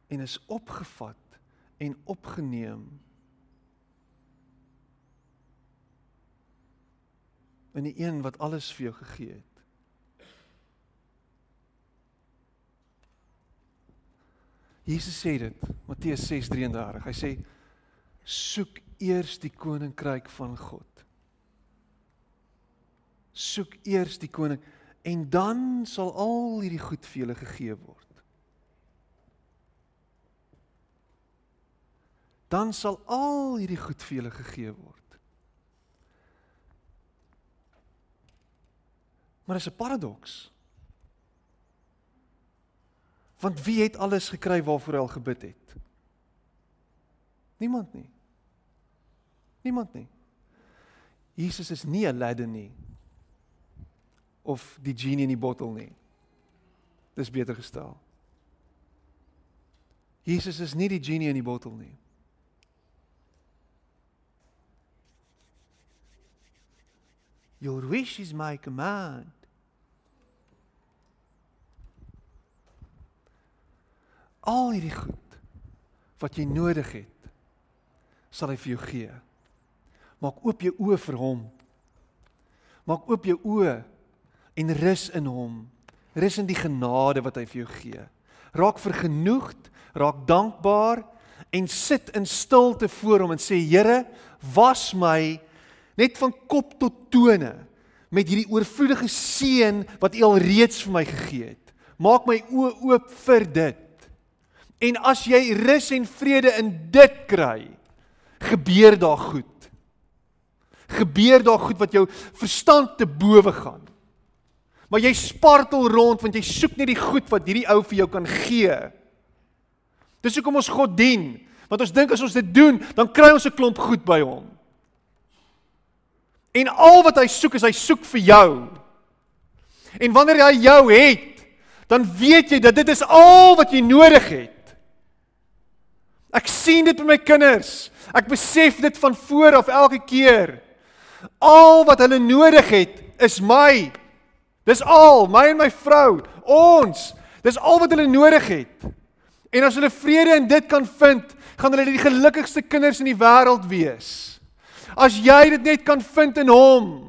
en is opgevat en opgeneem in die een wat alles vir jou gegee het. Jesus sê dit, Matteus 6:33. Hy sê soek eers die koninkryk van God. Soek eers die koning en dan sal al hierdie goed vir julle gegee word. Dan sal al hierdie goed vir julle gegee word. Maar dis 'n paradoks. Want wie het alles gekry waarvoor hy al gebid het? Niemand nie. Niemand nie. Jesus is nie Aladdin nie. Of die genie in die bottel nie. Dis beter gestel. Jesus is nie die genie in die bottel nie. Your wish is my command. Al hierdie goed wat jy nodig het, sal hy vir jou gee. Maak oop jou oë vir hom. Maak oop jou oë en rus in hom. Rus in die genade wat hy vir jou gee. Raak vergenoegd, raak dankbaar en sit in stilte voor hom en sê Here, was my net van kop tot tone met hierdie oorvloedige seën wat U al reeds vir my gegee het. Maak my oë oop vir dit. En as jy rus en vrede in dit kry, gebeur daar goed. Gebeur daar goed wat jou verstand te bowe gaan. Maar jy spartel rond want jy soek net die goed wat hierdie ou vir jou kan gee. Dis hoekom ons God dien. Want ons dink as ons dit doen, dan kry ons 'n klomp goed by hom. En al wat hy soek is hy soek vir jou. En wanneer hy jou het, dan weet jy dat dit is al wat jy nodig het. Ek sien dit met my kinders. Ek besef dit van voor af elke keer. Al wat hulle nodig het is my. Dis al, my en my vrou, ons. Dis al wat hulle nodig het. En as hulle vrede in dit kan vind, gaan hulle die gelukkigste kinders in die wêreld wees. As jy dit net kan vind in hom,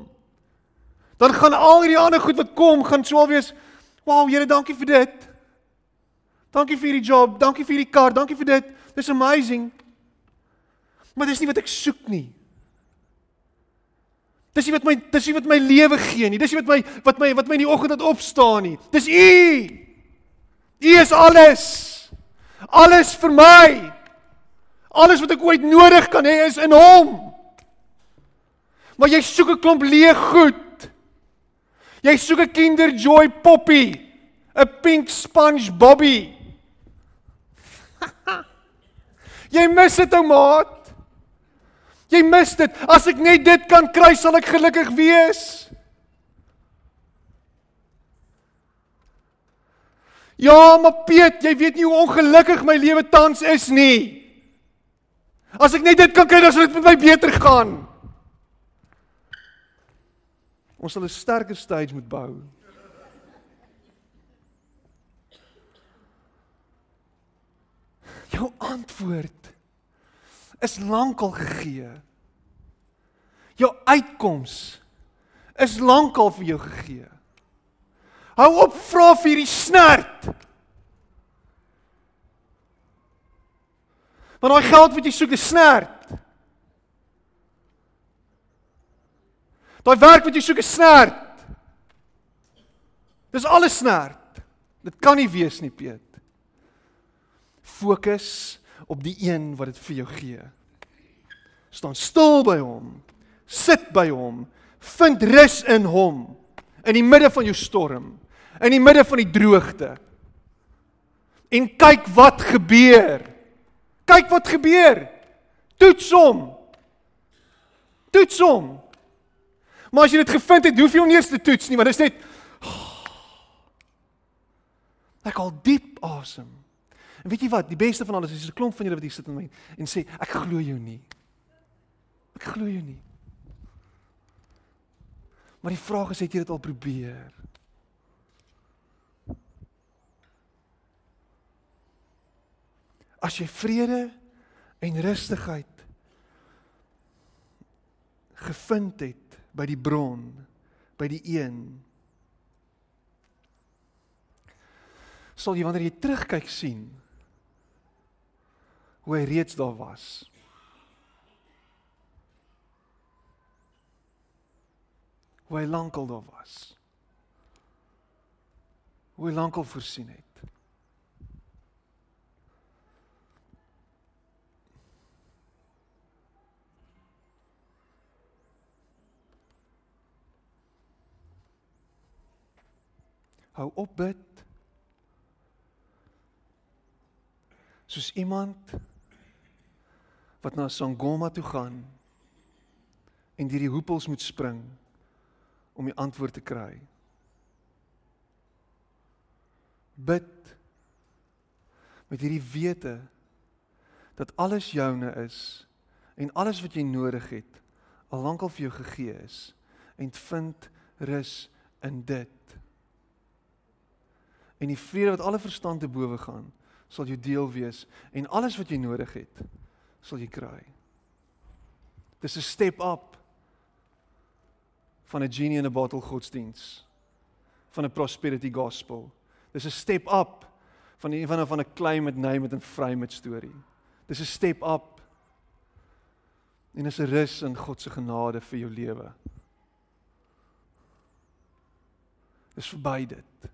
Dan gaan al hierdie ander goed wat kom, gaan swaal wees. Wow, Here, dankie vir dit. Dankie vir hierdie job, dankie vir hierdie kar, dankie vir dit. Dis amazing. Maar dis nie wat ek soek nie. Dis nie wat my dis nie wat my lewe gee nie. Dis nie wat my wat my wat my in die oggend laat opstaan nie. Dis U. U is alles. Alles vir my. Alles wat ek ooit nodig kan hê is in Hom. Maar jy soek 'n klomp leë goed. Jy soek 'n Kinder Joy poppy, 'n pink sponge bobby. jy mis dit ou maat. Jy mis dit. As ek net dit kan kry, sal ek gelukkig wees. Ja, maar Piet, jy weet nie hoe ongelukkig my lewe tans is nie. As ek net dit kan kry, dan sal dit met my beter gaan. Ons sal 'n sterker stage moet bou. Jou antwoord is lankal gegee. Jou uitkoms is lankal vir jou gegee. Hou op vra vir hierdie snert. Want daai geld wat jy soek is snert. Daai werk wat jy soek is snert. Dis alles snert. Dit kan nie wees nie, Piet. Fokus op die een wat dit vir jou gee. Staan stil by hom. Sit by hom. Vind rus in hom in die midde van jou storm, in die midde van die droogte. En kyk wat gebeur. Kyk wat gebeur. Toets hom. Toets hom. Maar as jy dit gevind het, hoef jy hom nie eens te toets nie, want dit is net Ek al diep asem. En weet jy wat, die beste van alles is 'n klomp van julle wat hier sit en my en sê ek glo jou nie. Ek glo jou nie. Maar die vraag is het jy dit al probeer? As jy vrede en rustigheid gevind het by die bron, by die een sal jy wanneer jy terugkyk sien hoe hy reeds daar was. Hoe hy lankal daar was. Hoe hy lankal voorsien het. Hou op bid. Soos iemand wat na Sangoma toe gaan en deur die hoepels moet spring om die antwoord te kry. Bid met hierdie wete dat alles joune is en alles wat jy nodig het al lankal vir jou gegee is en vind rus in dit. En die vrede wat alle verstand te bowe gaan, sal jou deel wees en alles wat jy nodig het sal jy kry. Dis 'n step up van 'n genie in 'n bottle godsdiens van 'n prosperity gospel. Dis 'n step up van een van 'n van 'n climate name met 'n vry met storie. Dis 'n step up. En is 'n rus in God se genade vir jou lewe. Dis verby dit.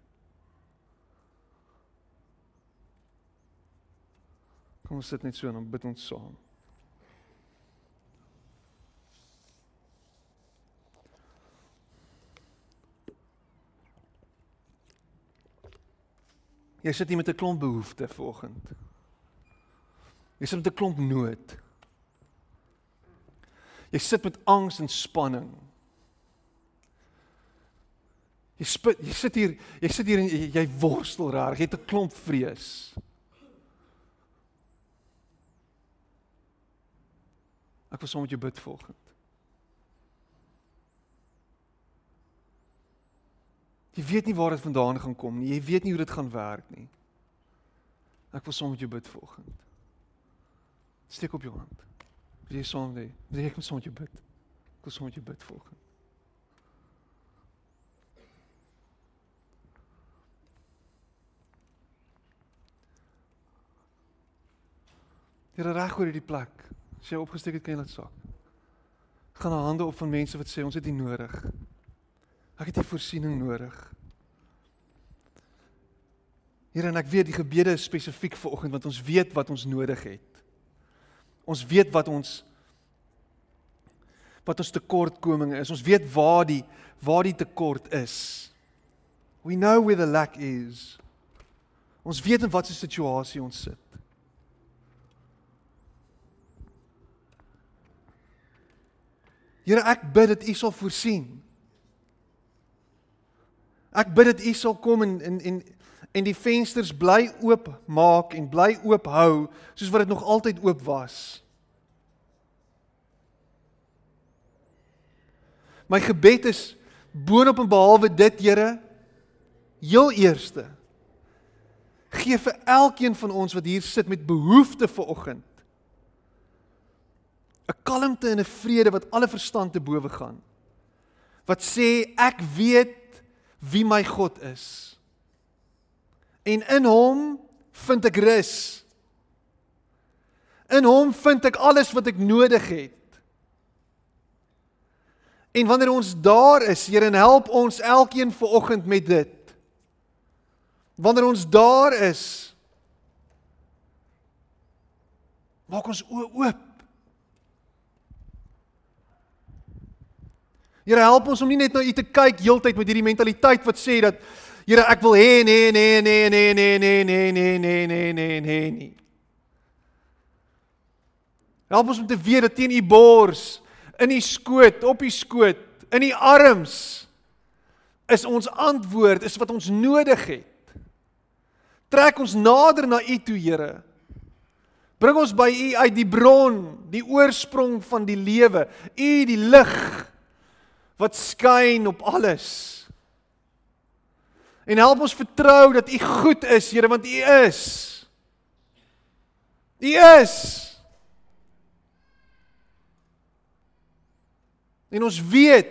Kom ons sit net so en dan bid ons saam. Jy sit hier met 'n klomp behoeftes vanoggend. Jy sit met 'n klomp nood. Jy sit met angs en spanning. Jy spit, jy sit hier, jy sit hier en jy, jy worstel reg. Jy het 'n klomp vrees. Ek wil saam met jou bid vanoggend. Jy weet nie waar dit vandaan gaan kom nie. Jy weet nie hoe dit gaan werk nie. Ek wil saam met jou bid vanoggend. Steek op jou hand. Wil jy saam lê? Wil jy ek moet saam met jou bid? Ek wil saam met jou bid vanoggend. Here reg oor hierdie plek. As jy opgesteek het, kan jy laat sak. Gaan na hande op van mense wat sê ons het dit nodig. Ek het 'n voorsiening nodig. Here en ek weet die gebede is spesifiek vir oggend want ons weet wat ons nodig het. Ons weet wat ons wat ons tekortkominge is. Ons weet waar die waar die tekort is. We know where the lack is. Ons weet in watter situasie ons sit. Here, ek bid dat U sal voorsien. Ek bid dat U sal kom en en en en die vensters bly oop maak en bly oop hou soos wat dit nog altyd oop was. My gebed is boonop en behalwe dit, Here, heel eerste gee vir elkeen van ons wat hier sit met behoeftes vir oggend 'n kalmte en 'n vrede wat alle verstand te bowe gaan. Wat sê ek weet wie my God is. En in hom vind ek rus. In hom vind ek alles wat ek nodig het. En wanneer ons daar is, Here, help ons elkeen vanoggend met dit. Wanneer ons daar is, maak ons oë oop Here help ons om nie net na U te kyk heeltyd met hierdie mentaliteit wat sê dat Here ek wil hê nee nee nee nee nee nee nee nee nee nee nee nee nee. Help ons om te weet dat teen U bors, in U skoot, op U skoot, in U arms is ons antwoord, is wat ons nodig het. Trek ons nader na U toe, Here. Bring ons by U uit die bron, die oorsprong van die lewe, U die lig wat skyn op alles. En help ons vertrou dat U goed is, Here, want U is. U is. En ons weet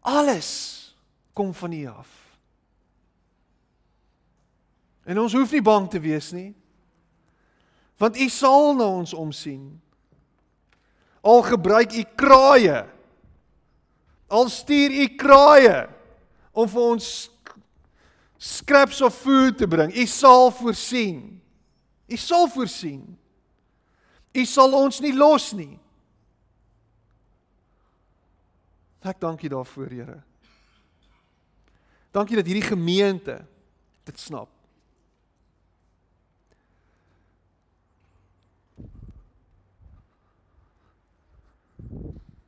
alles kom van U af. En ons hoef nie bang te wees nie. Want U sal na ons omsien. Al gebruik U kraaie Al stuur u kraaie om vir ons scraps of food te bring. U sal voorsien. U sal voorsien. U sal ons nie los nie. Ek dank U daarvoor, Here. Dankie dat hierdie gemeente dit snap.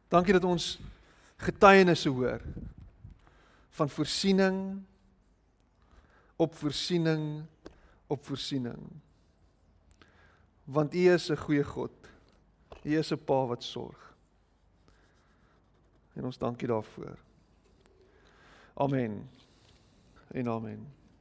Dankie dat ons getuienisse hoor van voorsiening op voorsiening op voorsiening. Want U is 'n goeie God. U is 'n Pa wat sorg. En ons dankie daarvoor. Amen. En amen.